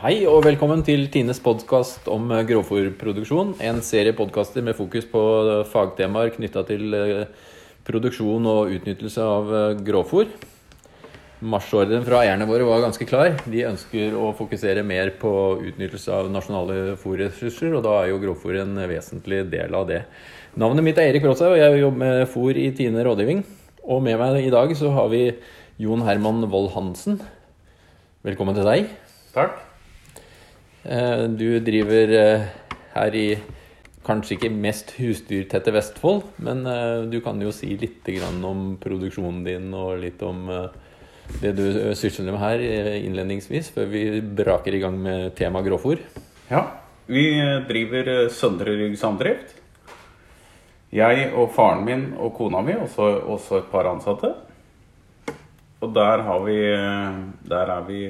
Hei og velkommen til Tines podkast om eh, grovfòrproduksjon. En serie podkaster med fokus på eh, fagtemaer knytta til eh, produksjon og utnyttelse av grovfòr. Marsjordren fra eierne våre var ganske klar. De ønsker å fokusere mer på utnyttelse av nasjonale fòrressurser, og da er jo grovfòr en vesentlig del av det. Navnet mitt er Erik Bråthaug, og jeg jobber med fòr i Tine rådgivning. Og med meg i dag så har vi Jon Herman Wold Hansen. Velkommen til deg. Takk. Eh, du driver eh, her i kanskje ikke mest husdyrtette Vestfold, men eh, du kan jo si litt om produksjonen din og litt om det du sysler med her innledningsvis, før vi braker i gang med tema grovfòr. Ja, vi driver Søndre Rygg samdrift. Jeg og faren min og kona mi, og også et par ansatte. Og der, vi, der er vi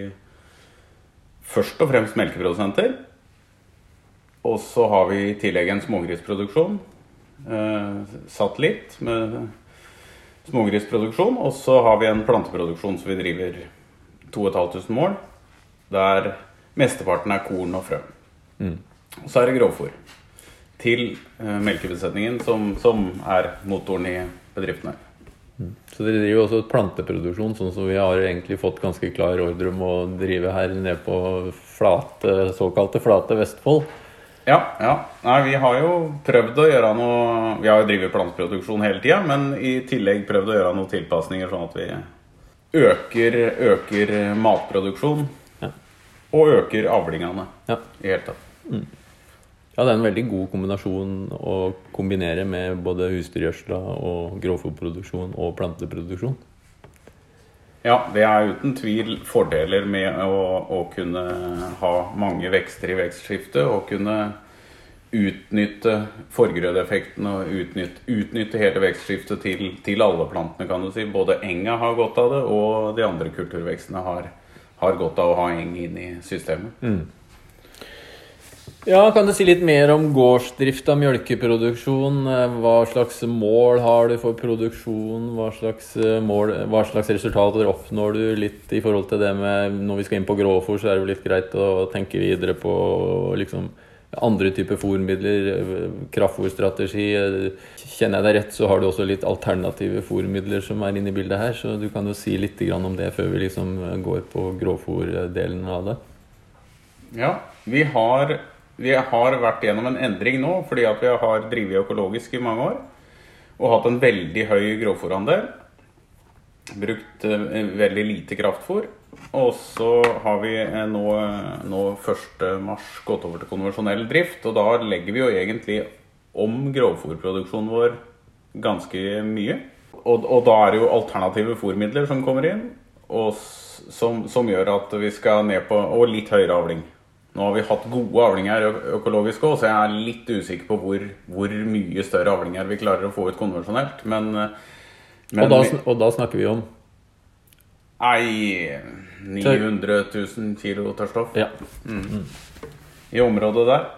først og fremst melkeprodusenter. Og så har vi i tillegg en smågrisproduksjon. Eh, litt med smågrisproduksjon. Og så har vi en planteproduksjon som vi driver 2500 mål. Der mesteparten er korn og frø. Mm. Og så er det grovfòr til eh, melkebesetningen, som, som er motoren i bedriftene. Så dere driver også planteproduksjon, sånn som vi har egentlig fått ganske klar ordre om å drive her nede på flate, såkalte flate Vestfold? Ja, ja. Nei, vi har jo prøvd å gjøre noe Vi har jo drevet planteproduksjon hele tida, men i tillegg prøvd å gjøre noen tilpasninger sånn at vi øker, øker matproduksjon. Ja. Og øker avlingene ja. i hele tatt. Mm. Ja, det er en veldig god kombinasjon å kombinere med både husdyrgjødsla og grovfòrproduksjon og planteproduksjon. Ja, det er uten tvil fordeler med å, å, kunne ha mange vekster i vekstskiftet. Og kunne utnytte forgrødeffekten og utnytte, utnytte, hele vekstskiftet til, til, alle plantene, kan du si. Både enga har godt av det, og de andre kulturvekstene har, har godt av å ha eng inn i systemet. Mm. Ja, Kan du si litt mer om gårdsdrift av mjølkeproduksjon? Eh, hva slags mål har du for produksjon? Hva slags, eh, mål, hva slags resultater oppnår du? Litt i forhold til det med Når vi skal inn på gråfòr, så er det jo litt greit å tenke videre på liksom, andre typer fòrmidler. Kraftfòrstrategi. Kjenner jeg deg rett, så har du også litt alternative fòrmidler som er inne i bildet her. Så du kan jo si litt om det før vi liksom går på grovfôrdelen av det. Ja, vi har vi har vært gjennom en endring nå fordi at vi har drevet økologisk i mange år. Og hatt en veldig høy grovfòrandel. Brukt eh, veldig lite kraftfôr. Og så har vi eh, nå, nå 1.3 gått over til konvensjonell drift. Og da legger vi jo egentlig om grovfòrproduksjonen vår ganske mye. Og, og, da er det jo alternative fòrmidler som kommer inn, og som, som gjør at vi skal ned på Og litt høyere avling. Nå har vi hatt gode avlinger økologisk òg, så jeg er litt usikker på hvor, hvor, mye større avlinger vi klarer å få ut konvensjonelt. Men, men og, da, og, da, snakker vi om? Nei 900 000 kilo tørrstoff. Ja. Mm. I området der.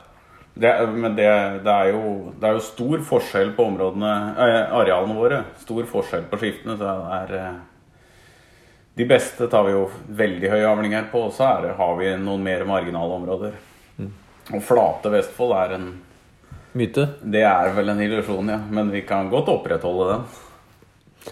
Det, men det, det, er jo, det, er jo, stor forskjell på områdene, arealene våre. Stor forskjell på skiftene. Så det er de beste tar vi jo veldig høye avlinger på, og så har vi noen mer marginale områder. Mm. Og flate Vestfold er en Myte? Det er vel en illusjon, ja. Men vi kan godt opprettholde den.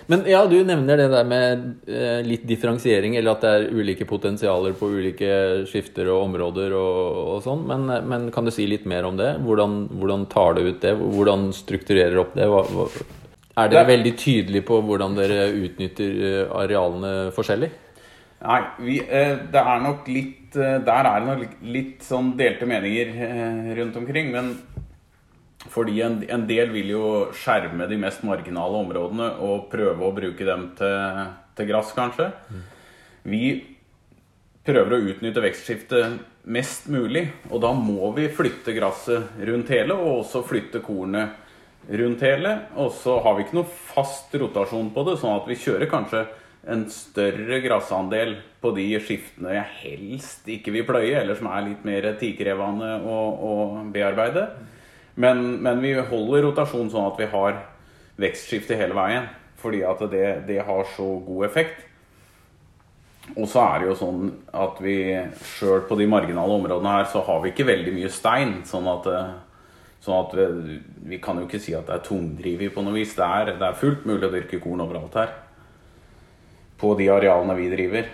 Men ja, du nevner det der med eh, litt differensiering, eller at det er ulike potensialer på ulike skifter og områder og, og sånn. Men, men, kan du si litt mer om det? Hvordan, hvordan tar du ut det? Hvordan strukturerer opp det? Hva, hva er dere det... veldig tydelige på hvordan dere utnytter eh, arealene forskjellig? Nei, vi, eh, det er nok litt eh, Der er det nok litt sånn delte meninger rundt omkring. Men fordi en, en, del vil jo skjerme de mest marginale områdene og prøve å bruke dem til, til gress, kanskje. Mm. Vi prøver å utnytte vekstskiftet mest mulig, og da må vi flytte gresset rundt hele, og også flytte kornet rundt hele. Og så har vi ikke noe fast rotasjon på det, sånn at vi kjører kanskje en større grassandel på de skiftene jeg helst ikke vil pløye, eller som er litt mer tidkrevende å, å bearbeide. Men, men, vi holder rotasjon sånn at vi har vekstskifte hele veien. Fordi at det, det har så god effekt. Og så er det jo sånn at vi sjøl på de marginale områdene her, så har vi ikke veldig mye stein. Sånn at, eh, sånn at vi, vi kan jo ikke si at det er tungdrivig på noe vis. Det er, det er fullt mulig å dyrke korn overalt her. På de arealene vi driver.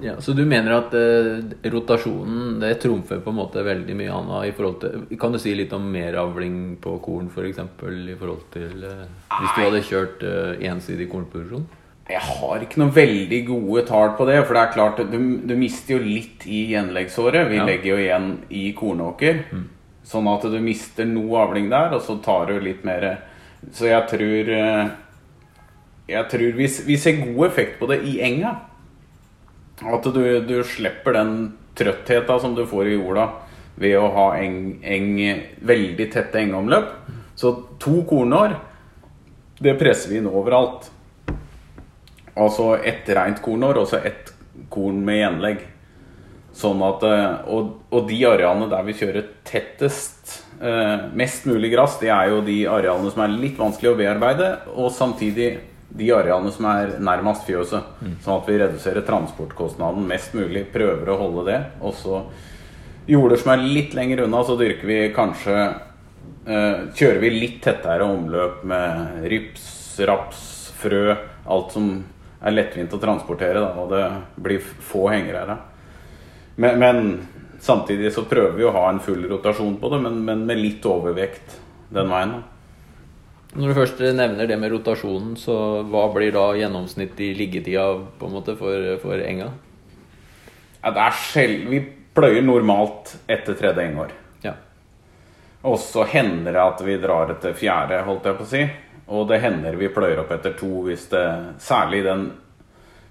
Ja, så du mener at eh, rotasjonen det trumfer på en måte veldig mye annet i forhold til Kan du si litt om meravling på korn f.eks. i forhold til eh, hvis du hadde kjørt eh, ensidig kornproduksjon? Jeg har ikke noen veldig gode tall på det. For det er klart, du, du mister jo litt i gjenleggsåret. Vi Ja. legger jo igjen i kornåker. Sånn at du mister noe avling der, og så tar du litt mer Så jeg tror eh, Jeg tror vi, vi ser god effekt på det i enga. At du, du slipper den trøttheta som du får i jorda ved å ha eng, eng, veldig tette engomløp. Så to kornår, det presser vi inn overalt. Altså ett rent kornår og så ett korn med gjenlegg. Sånn at, eh, og, og de arealene der vi kjører tettest, eh, mest mulig gress, det er jo de arealene som er litt vanskelig å bearbeide, og samtidig de arealene som er nærmest fjøset. Sånn at vi reduserer transportkostnaden mest mulig, prøver å holde det. Og så jorder som er litt lenger unna, så dyrker vi kanskje eh, Kjører vi litt tettere omløp med rips, raps, frø, alt som er lettvint å transportere, da, og det blir få hengere. Men, men samtidig så prøver vi å ha en full rotasjon på det, men, men med litt overvekt den veien. Når du først nevner det med rotasjonen, så hva blir da gjennomsnitt i liggetida på en måte for, for enga? Ja, det er sjeld... Vi pløyer normalt etter tredje engår. Ja. Og så hender det at vi drar etter fjerde, holdt jeg på å si. Og det hender vi pløyer opp etter to hvis det Særlig den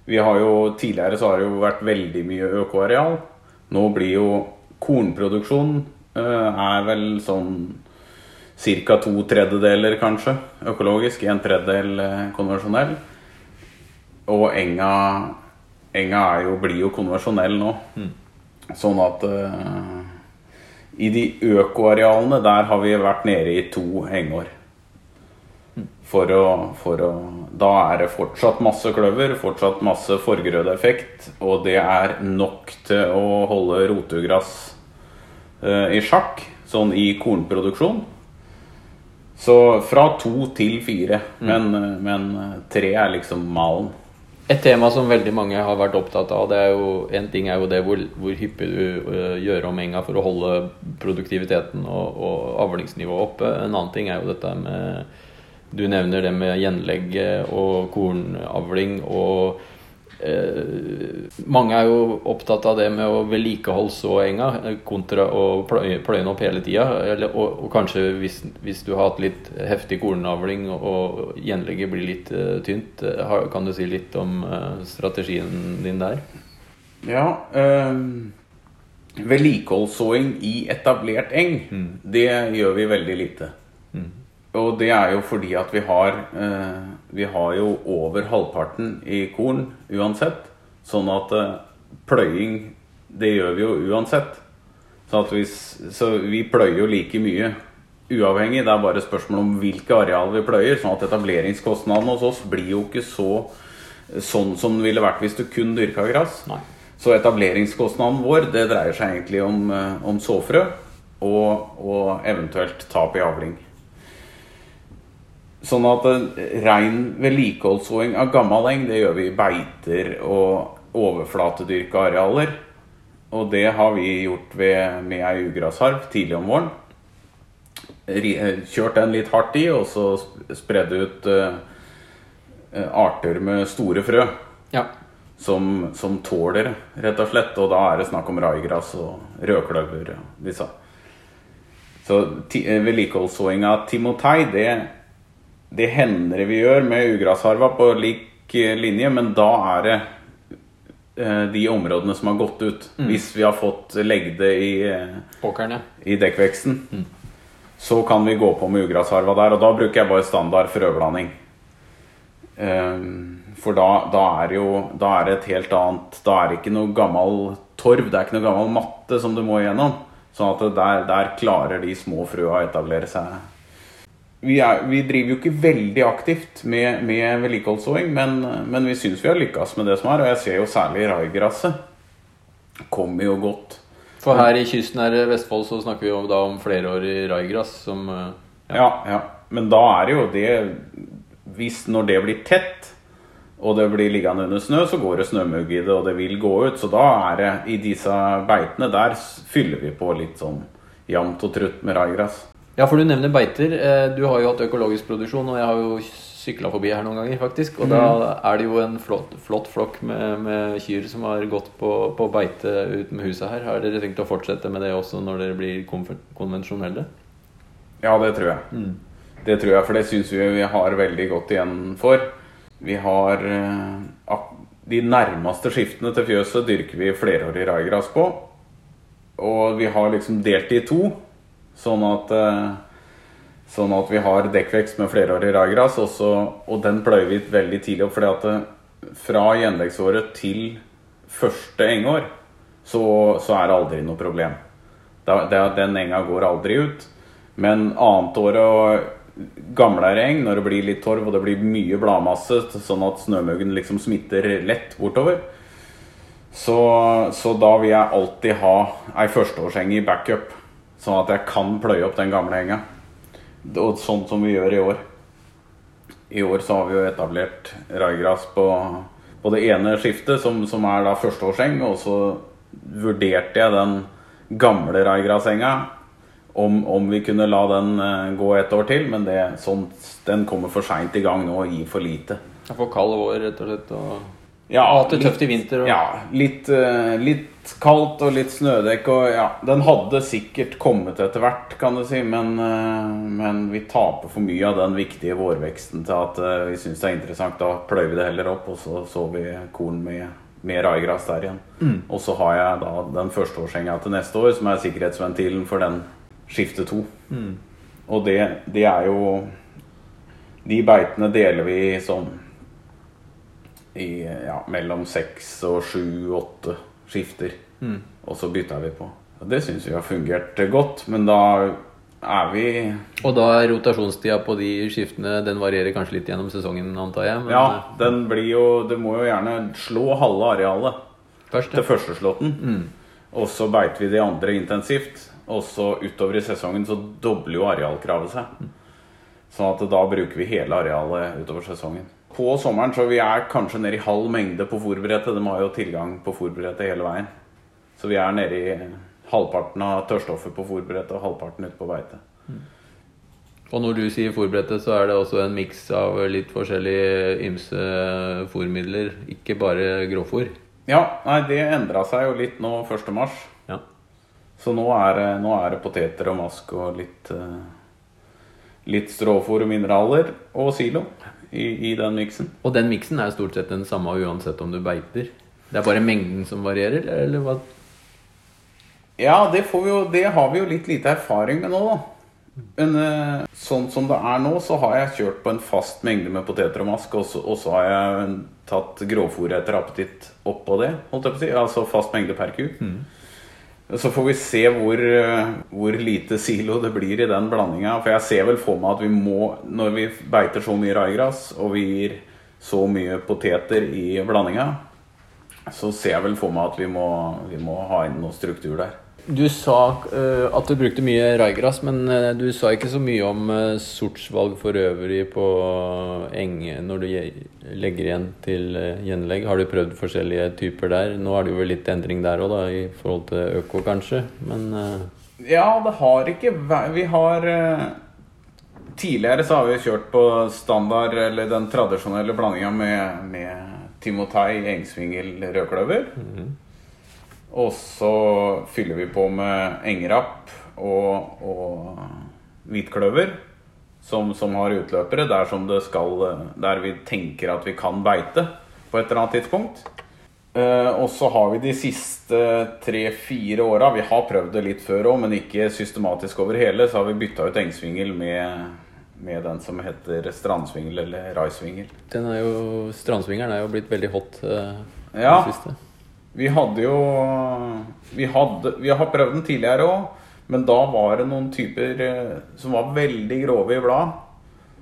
Vi har jo Tidligere så har det jo vært veldig mye økoareal. Nå blir jo kornproduksjon eh, er vel sånn ca. to tredjedeler, kanskje, økologisk. En tredjedel eh, konvensjonell. Og enga, enga jo, blir jo konvensjonell nå. Sånn at uh, i de økoarealene, der har vi vært nede i to hengår. For å, for å Da er det fortsatt masse kløver, fortsatt masse forgrødeeffekt, og det er nok til å holde rotegress eh, i sjakk, sånn i kornproduksjon. Så fra to til fire, men, eh, men tre er liksom malen. Et tema som veldig mange har vært opptatt av, det er jo en ting er jo det hvor, hvor hyppig du øh, gjør om enga for å holde produktiviteten og, og avlingsnivået oppe. En annen ting er jo dette med Du nevner det med gjenlegge og kornavling og eh, Mange er jo opptatt av det med å vedlikeholde enga eh, kontra å pløye, den opp hele tida. Og, og kanskje hvis, hvis du har hatt litt heftig kornavling og, gjenlegget blir litt eh, tynt, eh, kan du si litt om eh, strategien din der? Ja Øh... Vedlikeholdssåing i etablert eng, det gjør vi veldig lite. Og det er jo fordi at vi har eh, Vi har jo over halvparten i korn uansett. Sånn at eh, pløying, det gjør vi jo uansett. Så, at hvis, så vi pløyer jo like mye uavhengig. Det er bare spørsmål om hvilke areal vi pløyer. Sånn at etableringskostnaden hos oss blir jo ikke så sånn som det ville vært hvis du kun dyrka gress. Så etableringskostnaden vår det dreier seg egentlig om, eh, om såfrø og, og eventuelt tap i avling. Sånn at eh, rein vedlikeholdssåing av gammel eng, det gjør vi i beiter og overflatedyrka arealer. Og det har vi gjort ved, med ei ugrasharv tidlig om våren. Eh, Kjørt den litt hardt i, og så sp- spredd ut eh, arter med store frø Ja. som, som tåler, rett og slett. Og da er det snakk om raigras og rødkløver Ja, disse. Så av timotei, det, det hender vi gjør med ugrasharva på lik eh, linje, men da er det eh, de områdene som har gått ut. Hvis vi har fått legde i, eh, i dekkveksten, så kan vi gå på med ugrasharva der. Og da bruker jeg bare standard frøblanding. For da, da er jo Da er det et helt annet Da er det ikke noe gammel torv, det er ikke noe gammel matte som du må igjennom. Sånn at der, der klarer de små frøa å etablere seg. Vi, er, vi driver jo ikke veldig aktivt med, med vedlikeholdsåing, men, men vi syns vi har lykkes med det som er. Og jeg ser jo særlig raigrasset kommer jo godt. For her i kysten her i Vestfold så snakker vi jo da om flerårig raigras som ja. ja. ja, Men da er det jo det Hvis når det blir tett, og det blir liggende under snø, så går det snømugg i det, og det vil gå ut. Så da er det i disse beitene der fyller vi på litt sånn jevnt og trutt med raigras. Ja, for du nevner beiter. Eh, du har jo hatt økologisk produksjon, og jeg har jo sykla forbi her noen ganger, faktisk. Og mm. da er det jo en flott, flott flokk med, med, kyr som har gått på, på beite utenfor huset her. Har dere tenkt å fortsette med det også når dere blir konvensjonelle? Ja, det tror jeg. Mm. Det tror jeg, for det syns vi vi har veldig godt igjen for. Vi har eh, De nærmeste skiftene til fjøset dyrker vi flerårig raigras på. Og vi har liksom delt det i to, sånn at eh, Sånn at vi har dekkvekst med flerårig raigras, og den pløyer vi veldig tidlig opp. fordi at eh, fra gjenleggsåret til første engår så, så, er det aldri noe problem. Da, den enga går aldri ut. Men annetåret og gamlere eng, når det blir litt torv og det blir mye bladmasse, sånn at snømuggen liksom smitter lett bortover, så, så, da vil jeg alltid ha ei førsteårseng i backup. Sånn at jeg kan pløye opp den gamle henga. Og sånn som vi gjør i år. I år så har vi jo etablert raigras på, på det ene skiftet, som, som er da førsteårseng. Og så vurderte jeg den gamle raigrasenga om, om, vi kunne la den uh, gå et år til, men det, sånn, den kommer for seint i gang nå og gir for lite. For kald vår, rett og slett? Og ja, hatt det tøft i vinter? Og... Ja. Litt, uh, litt, kaldt og litt snødekk. Og ja, den hadde sikkert kommet etter hvert, kan du si, men, uh, men, vi taper for mye av den viktige vårveksten til at vi syns det er interessant. Da pløyer vi det heller opp, og så så vi korn med med raigras der igjen. Mm. Og så har jeg da den førsteårsenga til neste år, som er sikkerhetsventilen for den skifte to. Mm. Og det, det, er jo De beitene deler vi sånn i ja, mellom seks og sju, åtte skifter. Mm. Og så bytter vi på. Og det syns vi har fungert godt, men da er vi Og da er rotasjonstida på de skiftene Den varierer kanskje litt gjennom sesongen, antar jeg? Men... Ja, den blir jo Det må jo gjerne slå halve arealet Først, ja. til førsteslåtten. Mm. Og så beiter vi de andre intensivt. Og så utover i sesongen så dobler jo arealkravet seg. Sånn at da bruker vi hele arealet utover sesongen. På sommeren så vi er kanskje nede i halv mengde på fòrbrettet. De har jo tilgang på fòrbrettet hele veien. Så vi er nede i halvparten av tørrstoffet på fòrbrettet og halvparten ute på beite. Og når du sier fòrbrettet, så er det også en miks av litt forskjellige ymse fòrmidler, ikke bare grovfòr? Ja, nei, det endra seg jo litt nå 1.3. Så nå er, nå er, det poteter og mask og litt, eh, litt stråfôr og mineraler og silo i, i den miksen. Og den miksen er stort sett den samme uansett om du beiter? Det er bare mengden som varierer, eller hva? Ja, det, vi jo, det har vi jo litt lite erfaring med nå, da. Men eh, sånn som det er nå, så har jeg kjørt på en fast mengde med poteter og mask, og så, og så har jeg tatt grovfôr etter appetitt oppå det, holdt jeg på å si. Altså fast mengde per ku. Mm. Så får vi se hvor, hvor, lite silo det blir i den blandinga. For jeg ser vel for meg at vi må, når vi beiter så mye raigras og vi gir så mye poteter i blandinga, så ser jeg vel for meg at vi må, vi må ha inn noe struktur der. Du sa uh, at du brukte mye raigras, men uh, du sa ikke så mye om uh, sortsvalg for øvrig på enge når du legger igjen til gjenlegg. Har du prøvd forskjellige typer der? Nå er det jo litt endring der òg, i forhold til øko, kanskje, men Ja, det har ikke Vi har Tidligere så har vi kjørt på standard, eller den tradisjonelle blandinga med, med timotei, engsvingel, rødkløver. Mm -hmm. Og så fyller vi på med engrapp og, og hvitkløver. Som, som, har utløpere der, som det skal, der vi tenker at vi kan beite på et eller annet tidspunkt. Eh, og så har vi de siste tre-fire åra Vi har prøvd det litt før òg, men ikke systematisk over hele. Så har vi bytta ut engsvingel med, med den som heter strandsvingel eller raisvingel. Den er jo, strandsvingelen er jo blitt veldig hot uh, ja. siste. Vi hadde jo Vi, hadde, vi har prøvd den tidligere òg, men da var det noen typer eh, som var veldig grove i blad.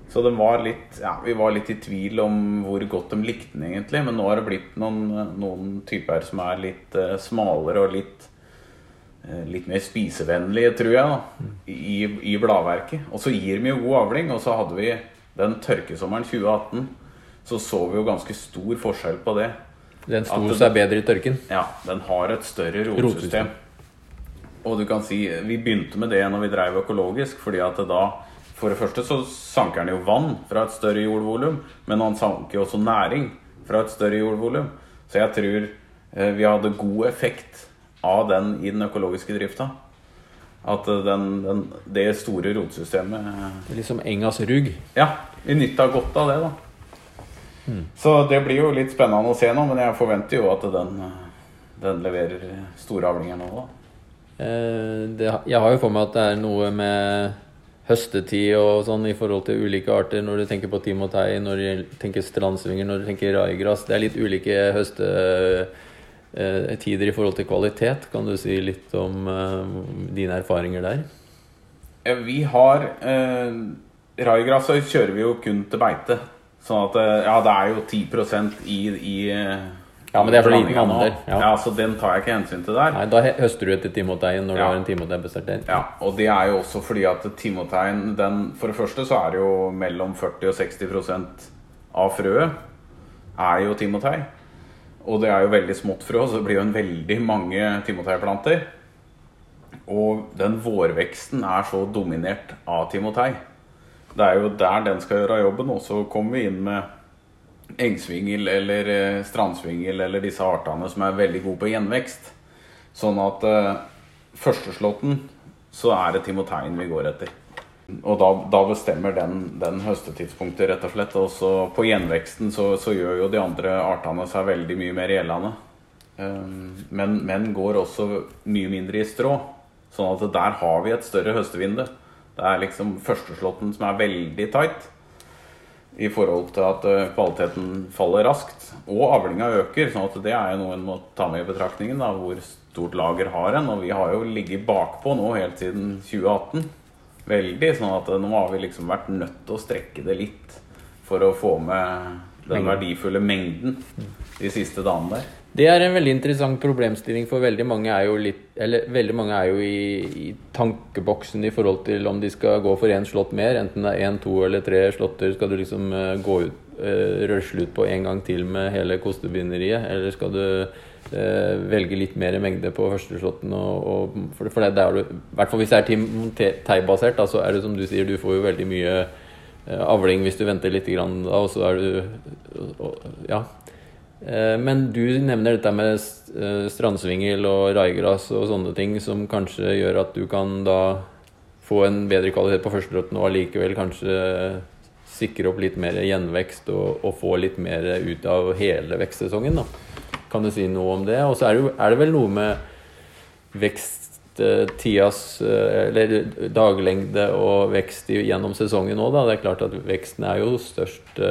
Så den var litt, ja, vi var litt i tvil om hvor godt de likte den egentlig. Men nå har det blitt noen, noen typer som er litt uh, smalere og litt, uh, litt mer spisevennlige, tror jeg, da, i, i bladverket. Og så gir de jo god avling. Og så hadde vi den tørkesommeren 2018, så så vi jo ganske stor forskjell på det. Den sto seg bedre i tørken? Ja, den har et større rotsystem. Og du kan si, Vi begynte med det når vi drev økologisk, fordi at da For det første så sanker den jo vann fra et større jordvolum, men han sanker også næring fra et større jordvolum. Så jeg tror eh, vi hadde god effekt av den i den økologiske drifta. At den, den, det store rotsystemet Det er liksom engas rugg? Ja. Vi nytta godt av det, da. Så det blir jo litt spennende å se nå, men jeg forventer jo at den, den leverer store avlinger nå, da. Eh, det, jeg har jo for meg at det er noe med høstetid og sånn i forhold til ulike arter. Når du tenker på timotei, når du tenker strandsvinger, når du tenker raigras. Det er litt ulike høstetider i forhold til kvalitet. Kan du si litt om uh, dine erfaringer der? Vi har eh, Raigras kjører vi jo kun til beite. Sånn at eh, Ja, det er jo 10% i, i eh, ja, men det er for liten andel. Ja. ja. så den tar jeg ikke hensyn til der. Nei, Da høster du etter timoteien når ja. du har en timotei der. Ja, og det er jo også fordi at timoteien den, For det første så er det jo mellom 40 og 60% av frøet er jo timotei. Og det er jo veldig smått frø, så det blir jo en veldig mange timoteiplanter. Og den vårveksten er så dominert av timotei det er jo der den skal gjøre jobben. Og så kommer vi inn med engsvingel eller eh, strandsvingel eller disse artene som er veldig gode på gjenvekst. Sånn at eh, førsteslåtten så er det timoteien vi går etter. Og da, da bestemmer den, den, høstetidspunktet, rett og slett. Og så på gjenveksten så, så, gjør jo de andre artene seg veldig mye mer gjeldende. Um, men, men går også mye mindre i strå. Sånn at der har vi et større høstevindu. Det er liksom førsteslåtten som er veldig tight i forhold til at eh, kvaliteten faller raskt. Og avlinga øker, sånn at det er jo noe en må ta med i betraktningen. da, Hvor stort lager har en. Og vi har jo ligget bakpå nå helt siden 2018. Veldig. Sånn at nå har vi liksom vært nødt til å strekke det litt for å få med den verdifulle mengden de siste dagene der. Det er en veldig interessant problemstilling, for veldig mange er jo, litt, eller, mange er jo i, i, tankeboksen i forhold til om de skal gå for én slått mer. Enten det er én, to eller tre slåtter. Skal du liksom uh, gå ut, uh, røsle ut på en gang til med hele kostebinderiet? Eller skal du uh, velge litt mer mengde på førsteslåtten? Og, og, for, for det, er du, hvert fall hvis det er teibasert, så er det som du sier, du får jo veldig mye avling hvis du venter litt, grann, da, og så er du Ja. Eh, men du nevner dette med eh, strandsvingel og raigras og sånne ting som kanskje gjør at du kan da få en bedre kvalitet på førsterotten og allikevel kanskje sikre opp litt mer gjenvekst og, og, få litt mer ut av hele vekstsesongen. da. Kan du si noe om det? Og så er, er, det vel noe med veksttidas eh, Eller daglengde og vekst gjennom sesongen òg, da. Det er klart at veksten er jo størst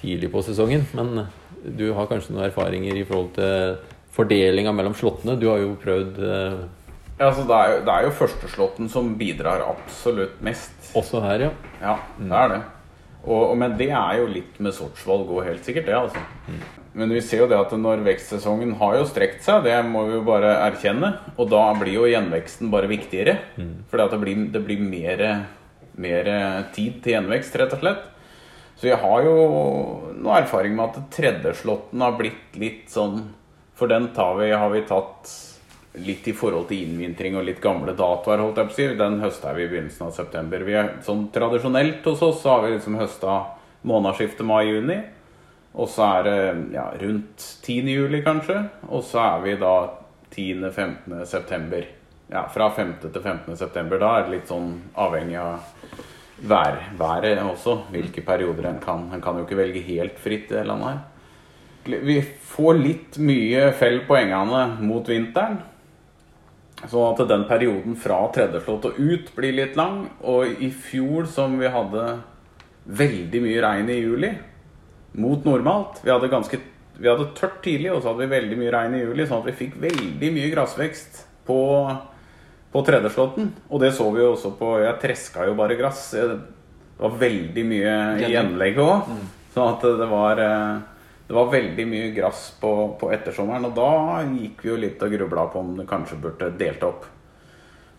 tidlig på sesongen. Men du har kanskje noen erfaringer i forhold til fordelinga mellom slåttene? Du har jo prøvd eh... Ja, altså det, er jo, det er jo førsteslåtten som bidrar absolutt mest. Også her, ja. Ja, det er det. Og, men det er jo litt med sortsvalg òg, helt sikkert, det. altså. Mm. Men vi ser jo det at når vekstsesongen har jo strekt seg, det må vi jo bare erkjenne. Og da blir jo gjenveksten bare viktigere. Mm. For det blir, det blir mer, mer tid til gjenvekst, rett og slett. Så jeg har jo noe erfaring med at tredjeslåtten har blitt litt sånn For den vi, har vi tatt litt i forhold til innvintring og litt gamle datoer, holdt jeg på å si. Den høsta vi i begynnelsen av september. Vi er, sånn Tradisjonelt hos oss så har vi liksom høsta månedsskiftet mai-juni. Og så er det ja, rundt 10. juli, kanskje. Og så er vi da 10.-15. september. Ja, fra 5. til 15. september. Da er det litt sånn avhengig av vær, været også. Hvilke perioder en kan. En kan jo ikke velge helt fritt i det landet her. Vi får litt mye fell på engene mot vinteren. Sånn at den perioden fra tredjeslått og ut blir litt lang. Og i fjor, som vi hadde veldig mye regn i juli, mot normalt Vi hadde, ganske, vi hadde tørt tidlig, og så hadde vi veldig mye regn i juli, sånn at vi fikk veldig mye gressvekst på på tredjeslåtten. Og det så vi jo også på Jeg treska jo bare gress. det var veldig mye i gjenlegget òg. Sånn at det var eh, det var veldig mye gress på, på ettersommeren, og da gikk vi jo litt og grubla på om det kanskje burde delt opp.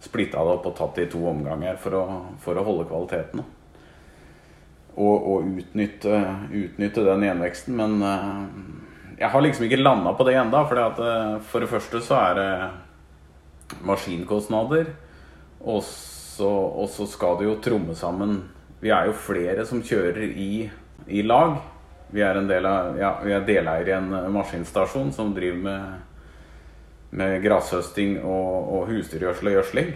Splitta det opp og tatt det i to omganger for å, for å holde kvaliteten. Og, og utnytte, utnytte den gjenveksten. Men eh, jeg har liksom ikke landa på det ennå. For, for det første så er det maskinkostnader. Og så, skal det jo tromme sammen Vi er jo flere som kjører i, i lag. Vi er, ja, er deleier i en maskinstasjon som driver med, med grashøsting og, og husdyrgjødsel og gjødsling.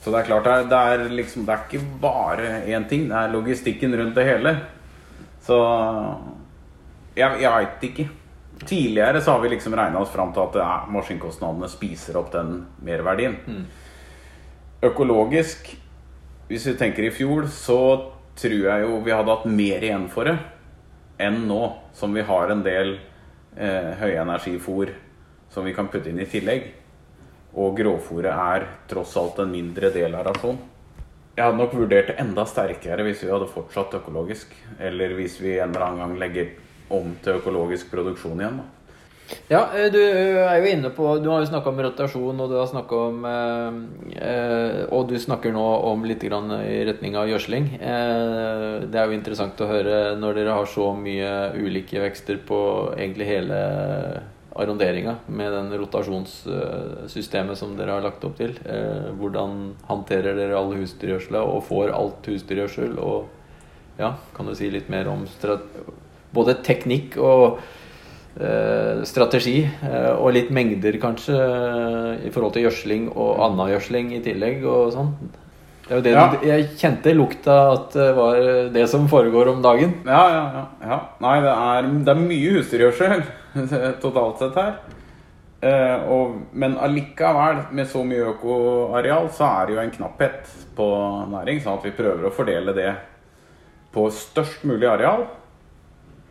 Så det er klart, det er, det er, liksom, det er ikke bare én ting. Det er logistikken rundt det hele. Så jeg, jeg veit ikke. Tidligere så har vi liksom regna oss fram til at ja, maskinkostnadene spiser opp den merverdien. Mm. Økologisk, hvis vi tenker i fjor, så tror jeg jo vi hadde hatt mer igjen for det enn nå, som vi har en del eh, høyenergifôr som vi kan putte inn i tillegg. Og grovfòret er tross alt en mindre del av rasjonen. Jeg hadde nok vurdert det enda sterkere hvis vi hadde fortsatt økologisk. Eller hvis vi en eller annen gang legger om til økologisk produksjon igjen. da. Ja, eh, du er jo inne på Du har jo snakka om rotasjon, og du har snakka om eh, eh, Og du snakker nå om litt grann i retning av gjødsling. Eh, det er jo interessant å høre når dere har så mye ulike vekster på egentlig hele arronderinga med den rotasjonssystemet som dere har lagt opp til. Eh, hvordan håndterer dere alle husdyrgjødsla og får alt husdyrgjødsel? Og ja, kan du si litt mer om både teknikk og Eh, strategi eh, og litt mengder, kanskje, i forhold til gjødsling og annen gjødsling i tillegg og sånn. Det er jo det Ja. du, jeg kjente lukta at det var det som foregår om dagen. Ja, ja, ja. ja. Nei, det er, det er mye husdyrgjødsel totalt sett her. Eh, og, men allikevel, med så mye økoareal, så er det jo en knapphet på næring. Sånn at vi prøver å fordele det på størst mulig areal.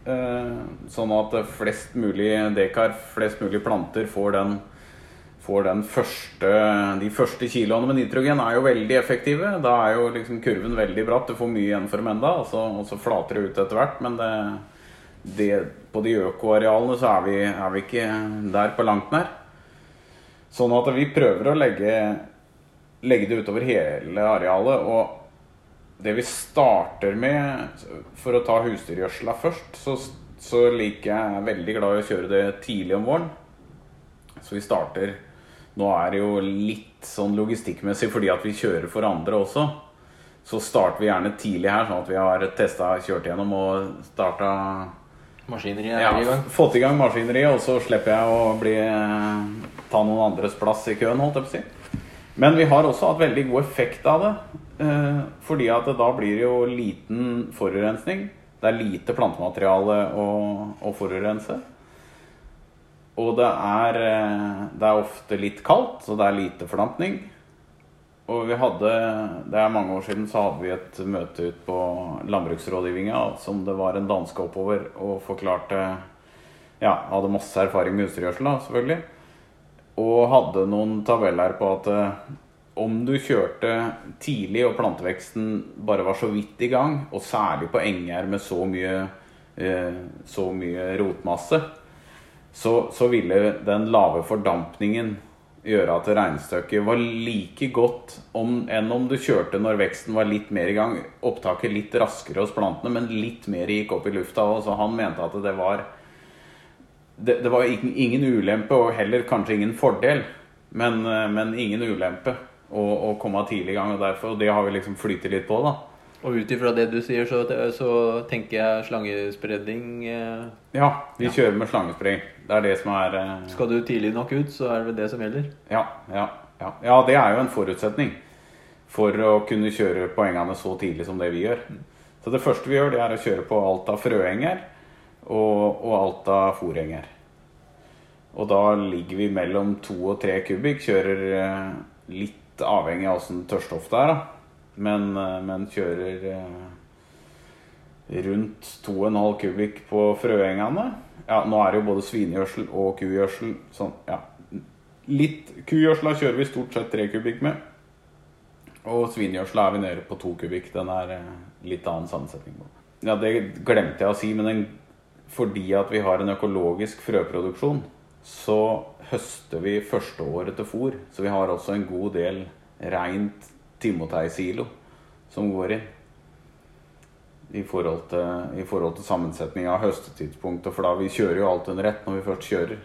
Eh, sånn at flest mulig dekar, flest mulig planter får den, får den første De første kiloene med nitrogen er jo veldig effektive. Da er jo liksom kurven veldig bratt. Du får mye igjen for dem enda, og så, og så flater det ut etter hvert. Men det, det, på de økoarealene så er vi, er vi ikke der på langt nær. Sånn at vi prøver å legge, legge det utover hele arealet. og det vi starter med, for å ta husdyrgjødsla først, så, så liker jeg er veldig glad i å kjøre det tidlig om våren. Så vi starter Nå er det jo litt sånn logistikkmessig fordi at vi kjører for andre også. Så starter vi gjerne tidlig her, sånn at vi har testa, kjørt gjennom og starta Maskineriet er ja, i gang. fått i gang maskineriet, og så slipper jeg å bli, ta noen andres plass i køen, holdt jeg på å si. Men vi har også hatt veldig god effekt av det. Eh, fordi at da blir det jo liten forurensning. Det er lite plantemateriale å, å forurense. Og det er, eh, det er ofte litt kaldt, så det er lite fordampning. Og vi hadde, det er mange år siden, så hadde vi et møte ut på landbruksrådgivninga som det var en danske oppover og forklarte Ja, hadde masse erfaring med husdyrgjødsel, selvfølgelig. Og hadde noen tabeller på at eh, om du kjørte tidlig og planteveksten bare var så vidt i gang, og særlig på enger med så mye, eh, så mye rotmasse, så, så ville den lave fordampningen gjøre at regnestykket var like godt om, enn om du kjørte når veksten var litt mer i gang. Opptaket litt raskere hos plantene, men litt mer gikk opp i lufta. Så han mente at det var det, det var ingen, ingen ulempe, og heller kanskje ingen fordel, men, eh, men ingen ulempe å, å komme tidlig i gang. Og, derfor, og det har vi liksom flyttet litt på, da. Og ut ifra det du sier, så, så tenker jeg slangespredning eh, Ja, vi kjører med slangespredning. Det er det som er eh, Skal du tidlig nok ut, så er det det som gjelder. Ja, ja, ja. ja, det er jo en forutsetning for å kunne kjøre poengene så tidlig som det vi gjør. Så det første vi gjør, det er å kjøre på alt av frøenger og, og alt av fòrenger. Og da ligger vi mellom to og tre kubikk. Kjører eh, litt avhengig av åssen tørrstoffet er, da. Men, eh, men kjører og rundt 2,5 kubikk på frøengene. Ja, nå er det jo både svinegjødsel og kugjødsel. Sånn, ja. Litt kugjødsla kjører vi stort sett 3 kubikk med. Og svinegjødsla er vi nede på 2 kubikk. Den er, litt annen sammensetning. Ja, det glemte jeg å si, men den, fordi at vi har en økologisk frøproduksjon, så høster vi første året til fôr. Så vi har også en god del reint timotei-silo som går inn. I forhold, til, I forhold til sammensetning av høstetidspunktet. For da vi kjører jo alt under ett når vi først kjører.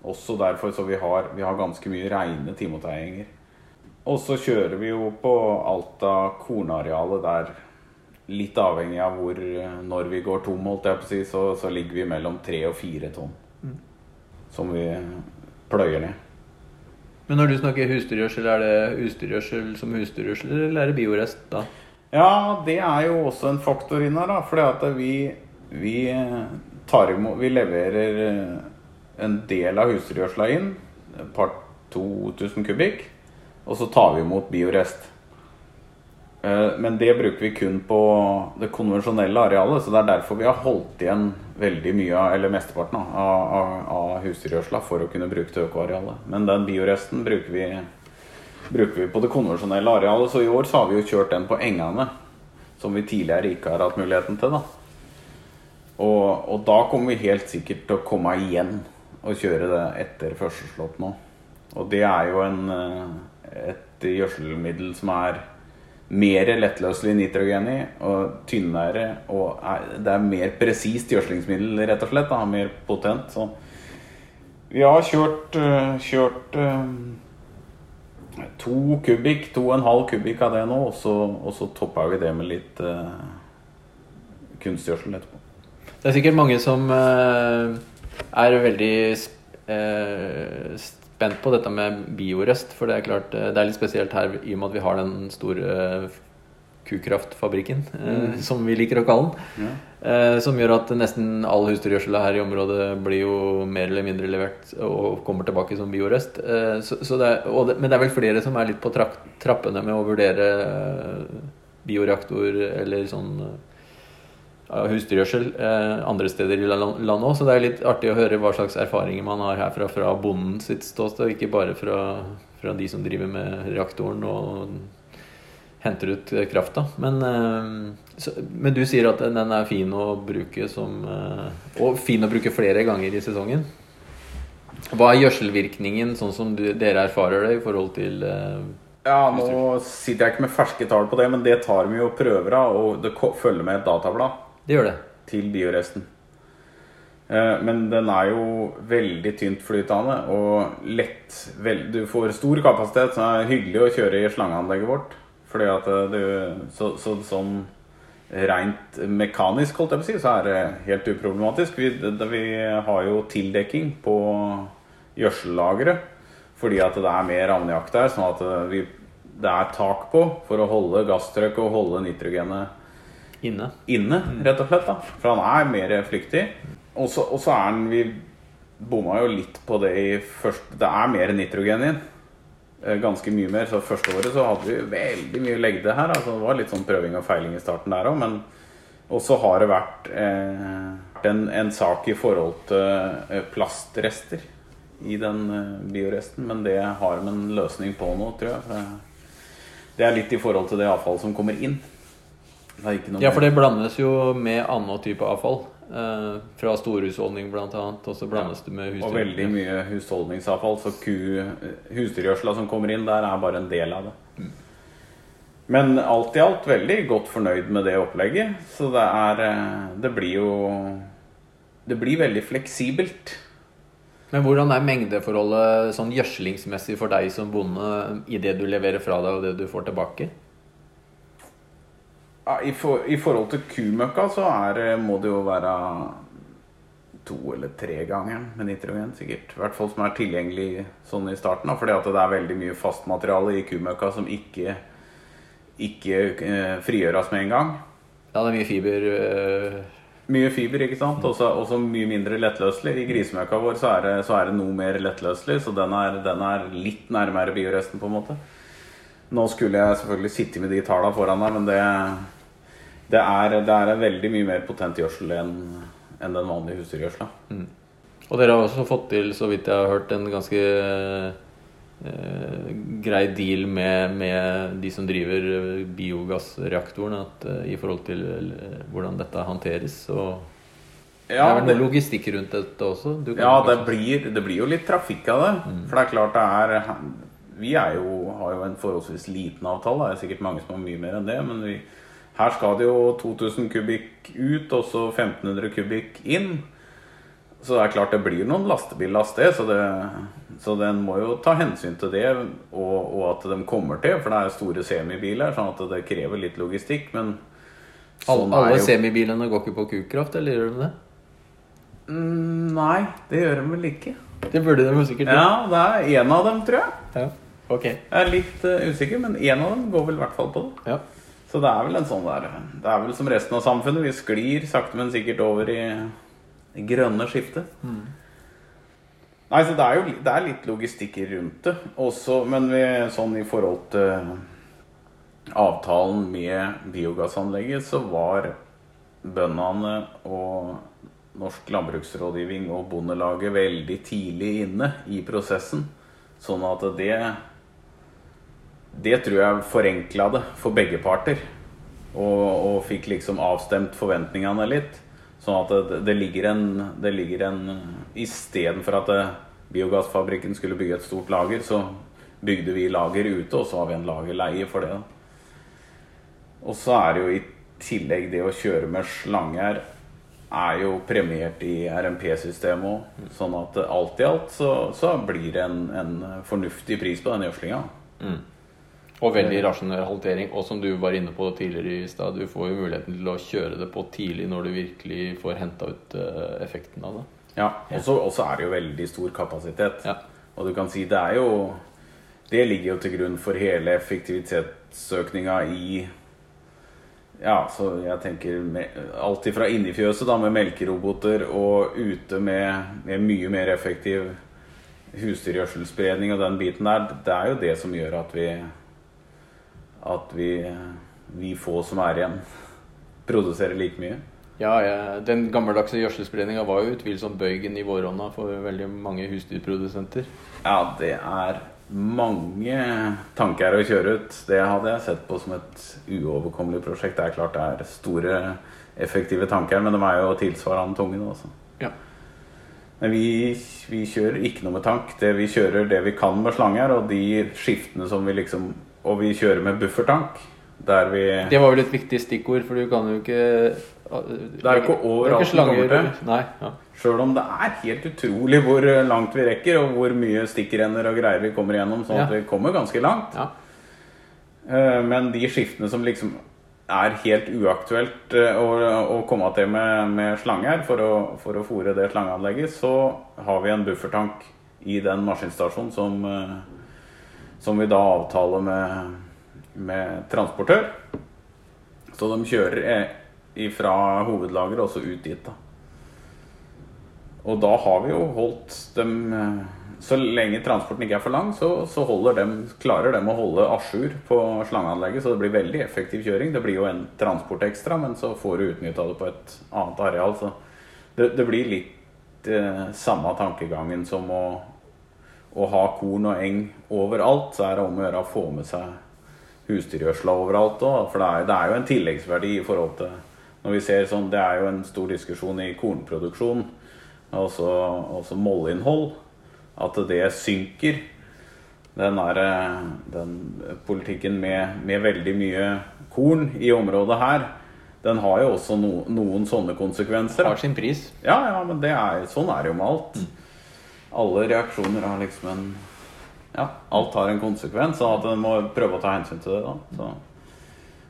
Også derfor så vi har vi har ganske mye reine timotei-enger. Og så kjører vi jo på alt av kornarealet der Litt avhengig av hvor, når vi går tom, holdt jeg på å si, så, så ligger vi mellom tre og fire tonn. Som vi pløyer ned. Men når du snakker husdyrgjødsel, er det husdyrgjødsel som husdyrgjødsel, eller er det biorest da? Ja, det er jo også en faktor inn her, da. Fordi at vi, vi tar imot Vi leverer en del av husdyrgjødsla inn, et par 2000 kubikk, og så tar vi imot biorest. Eh, men det bruker vi kun på det konvensjonelle arealet, så det er derfor vi har holdt igjen veldig mye av, eller mesteparten av, av, av husdyrgjødsla for å kunne bruke til økoarealet. Men den bioresten bruker vi, bruker vi, på det konvensjonelle arealet, så i år så har vi jo kjørt den på engene. Som vi tidligere ikke har hatt muligheten til. da. Og, og da kommer vi helt sikkert til å komme igjen og kjøre det etter førsteslått nå. Og det er jo en, eh, et gjødselmiddel som er mer lettløselig nitrogen i og tynnere. Og er, det er mer presist gjødslingsmiddel, rett og slett. Da, mer potent. Så vi har kjørt, uh, kjørt uh, to kubikk, to og en halv kubikk av det nå, og så, og så toppa vi det med litt uh, kunstgjødsel etterpå. Det er sikkert mange som er veldig spent på dette med biorest. For det er klart eh, det er litt spesielt her i og med at vi har den store eh, kukraftfabrikken, eh, mm. som vi liker å kalle den. Ja. Som gjør at nesten all husdyrgjødsel her i området blir jo mer eller mindre levert og kommer tilbake som biorest. Så, så det er, det, men det er vel flere som er litt på trappene med å vurdere bioreaktor eller sånn husdyrgjødsel eh, andre steder i landet òg. Så det er litt artig å høre hva slags erfaringer man har herfra fra bonden sitt ståsted, ikke bare fra, fra, de som driver med reaktoren og henter ut krafta. Men, eh, men, du sier at den er fin å bruke som eh, Og fin å bruke flere ganger i sesongen. Hva er gjødselvirkningen, sånn som du, dere erfarer det, i forhold til eh, ja, nå sitter jeg ikke med ferske tall på det, men det tar vi jo prøver av, og det følger med et datablad. Det gjør det. Til bioresten. Eh, men den er jo veldig tynt flytende og lett Du får stor kapasitet, så det er hyggelig å kjøre i slangeanlegget vårt. Fordi at eh, det, så, så, sånn rent mekanisk, holdt jeg på å si, så er det helt uproblematisk. Vi, det, vi har jo tildekking på gjødsellageret fordi at det er mer ammoniakk der. Sånn at eh, vi, det er tak på for å holde gasstrøkket og holde nitrogenet Inne. Inne, rett og slett. da For han er mer flyktig. Og så er han Vi bomma jo litt på det i første Det er mer nitrogen i den. Eh, ganske mye mer. Så første året så hadde vi veldig mye legde her. Altså det var litt sånn prøving og feiling i starten der òg, men og så har det vært eh, en, en, sak i forhold til eh, plastrester i den eh, bioresten, men det har de en løsning på nå, tror jeg. Det er litt i forhold til det avfallet som kommer inn ja, for det blandes jo med annen type avfall. Eh, fra storhusholdning bl.a. Og så blandes ja, det med husdyr. Og veldig mye husholdningsavfall. Så husdyrgjødsla som kommer inn der, er bare en del av det. Mm. Men alt i alt veldig godt fornøyd med det opplegget. Så det er eh, Det blir jo Det blir veldig fleksibelt. Men hvordan er mengdeforholdet sånn gjødslingsmessig for deg som bonde i det du leverer fra deg, og det du får tilbake? I, for, I, forhold til kumøkka så er, må det jo være to eller tre ganger med nitrogen, sikkert. I hvert fall som er tilgjengelig sånn i starten. Da, fordi at det er veldig mye fastmateriale i kumøkka som ikke, ikke eh, frigjøres med en gang. Ja, det er mye fiber. Øh... Mye fiber, ikke sant. Også, også mye mindre lettløselig. I grisemøkka vår så er, det, så er det noe mer lettløselig, så den er, den er litt nærmere bioresten, på en måte. Nå skulle jeg selvfølgelig sitte med de tallene foran deg, men det det er, det er veldig mye mer potent gjødsel enn en den vanlige husdyrgjødsla. Mm. Og dere har også fått til, så vidt jeg har hørt, en ganske eh, grei deal med, med de som driver eh, biogassreaktoren, at, eh, i forhold til eh, hvordan dette håndteres. Og det er vel noe logistikk rundt dette også? Ja det, blir, det blir jo litt trafikk av det. For det er klart det er Vi er jo, har jo en forholdsvis liten avtale. Det er sikkert mange som har mye mer enn det. Men vi, her skal det jo 2000 kubikk ut, og så 1500 kubikk inn. Så det er klart det blir noen lastebillast, det. Så, det. så den må jo ta hensyn til det, og, og at de kommer til. For det er store semibiler, sånn at det krever litt logistikk. Men sånn alle, alle semibilene går ikke på kukraft, eller gjør de det? Mm, Nei, det gjør de vel ikke. Det burde de sikkert gjøre. Ja, det er én av dem, tror jeg. Ja. Ok. Jeg er litt uh, usikker, men én av dem går vel i hvert fall på det. Ja. Så det er vel en sånn der Det er vel som resten av samfunnet. Vi sklir sakte, men sikkert over i, det grønne skiftet. Nei, så det er jo det er litt logistikk rundt det også, men vi, sånn i forhold til avtalen med biogassanlegget, så var bøndene og Norsk landbruksrådgivning og Bondelaget veldig tidlig inne i prosessen. Sånn at det Det tror jeg forenkla det for begge parter. Og, og fikk liksom avstemt forventningene litt. Sånn at det, det ligger en, det ligger en Istedenfor at det, biogassfabrikken skulle bygge et stort lager, så bygde vi lager ute, og så har vi en lagerleie for det. Og så er det jo i tillegg det å kjøre med slanger er jo premiert i RMP-systemet òg. Sånn at alt i alt så, så blir det en, en fornuftig pris på den gjødslinga. Og veldig rasjonell håndtering. Og som du var inne på tidligere i stad, du får jo muligheten til å kjøre det på tidlig når du virkelig får henta ut eh, effekten av det. Ja, og så er det jo veldig stor kapasitet. Ja. Og du kan si det er jo Det ligger jo til grunn for hele effektivitetsøkninga i Ja, så jeg tenker med, alt ifra inni fjøset da med melkeroboter og ute med, med mye mer effektiv husdyrgjødselspredning og den biten der. Det er jo det som gjør at vi At vi, vi få som er igjen, produserer like mye. Ja, ja, Den gammeldagse gjødselspredninga var jo utvilsomt bøygen i våronna for veldig mange husdyrprodusenter. Ja, det er mange tanker å kjøre ut. Det hadde jeg sett på som et uoverkommelig prosjekt. Det er klart det er store, effektive tanker, men de er jo tilsvarende tunge. nå Altså. Ja. Men vi, vi kjører ikke noe med tank. Det Vi kjører det vi kan med slanger, og de skiftene som vi liksom Og vi kjører med buffertank. Der vi Det var vel et viktig stikkord, for du kan jo ikke Det er jo ikke overalt er den kommer til. Nei, ja. Sjøl om det er helt utrolig hvor langt vi rekker, og hvor mye stikkrenner og greier vi kommer igjennom, sånn at Ja. vi kommer ganske langt. ja. Eh, Men de skiftene som liksom er helt uaktuelt eh, å, å komme til med, med slanger for å, for å fòre det slangeanlegget, så har vi en buffertank i den maskinstasjonen som, eh, som vi da avtaler med, med transportør. Så de kjører fra hovedlageret også ut dit. da. Og da har vi jo holdt dem eh, Så lenge transporten ikke er for lang, så, så dem, klarer de å holde a jour på slangeanlegget. Så det blir veldig effektiv kjøring. Det blir jo en transport ekstra, men så får du utnytta det på et annet areal. Så det, det blir litt eh, samme tankegangen som å, å ha korn og eng overalt. Så er det om å gjøre å få med seg husdyrgjødsla overalt òg. For det er, det er jo en tilleggsverdi i forhold til når vi ser sånn, Det er jo en stor diskusjon i kornproduksjon, altså, altså mollinnhold. At det synker. Den, er, den politikken med, med veldig mye korn i området her, den har jo også no, noen sånne konsekvenser. Har sin pris. Ja, ja, men det er, sånn er det jo med alt. Alle reaksjoner har liksom en Ja, alt har en konsekvens, og at en må prøve å ta hensyn til det. da.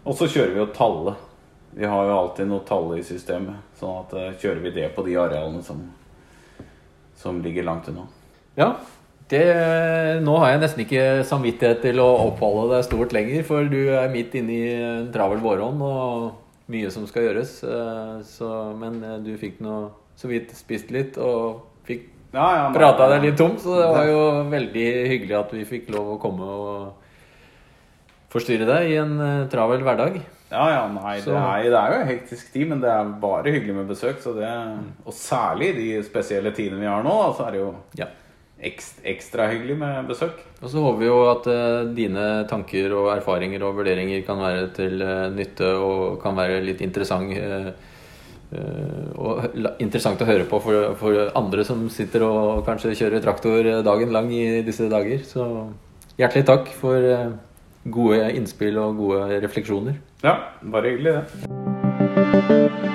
Og så kjører vi jo tallet. Vi har jo alltid noe talle i systemet. Sånn at eh, kjører vi det på de arealene som, som ligger langt unna. Ja. Det, nå har jeg nesten ikke samvittighet til å oppholde deg stort lenger, for du er midt inne i en travel våronn og mye som skal gjøres. eh, Så, men eh, du fikk nå så vidt spist litt og fikk Ja, ja, prata deg litt tom, så det var jo veldig hyggelig at vi fikk lov å komme og forstyrre deg i en eh, travel hverdag. Ja, ja, nei, det er, det er jo hektisk tid, men det er bare hyggelig med besøk. Så det, og særlig de spesielle tidene vi har nå, så er det jo Ja. ekstra hyggelig med besøk. Og så håper vi jo at uh, dine tanker og erfaringer og vurderinger kan være til uh, nytte og kan være litt interessant. Uh, og interessant å høre på for, for, andre som sitter og kanskje kjører traktor dagen lang i disse dager. Så hjertelig takk for gode innspill og gode refleksjoner. Ja, bare hyggelig, det.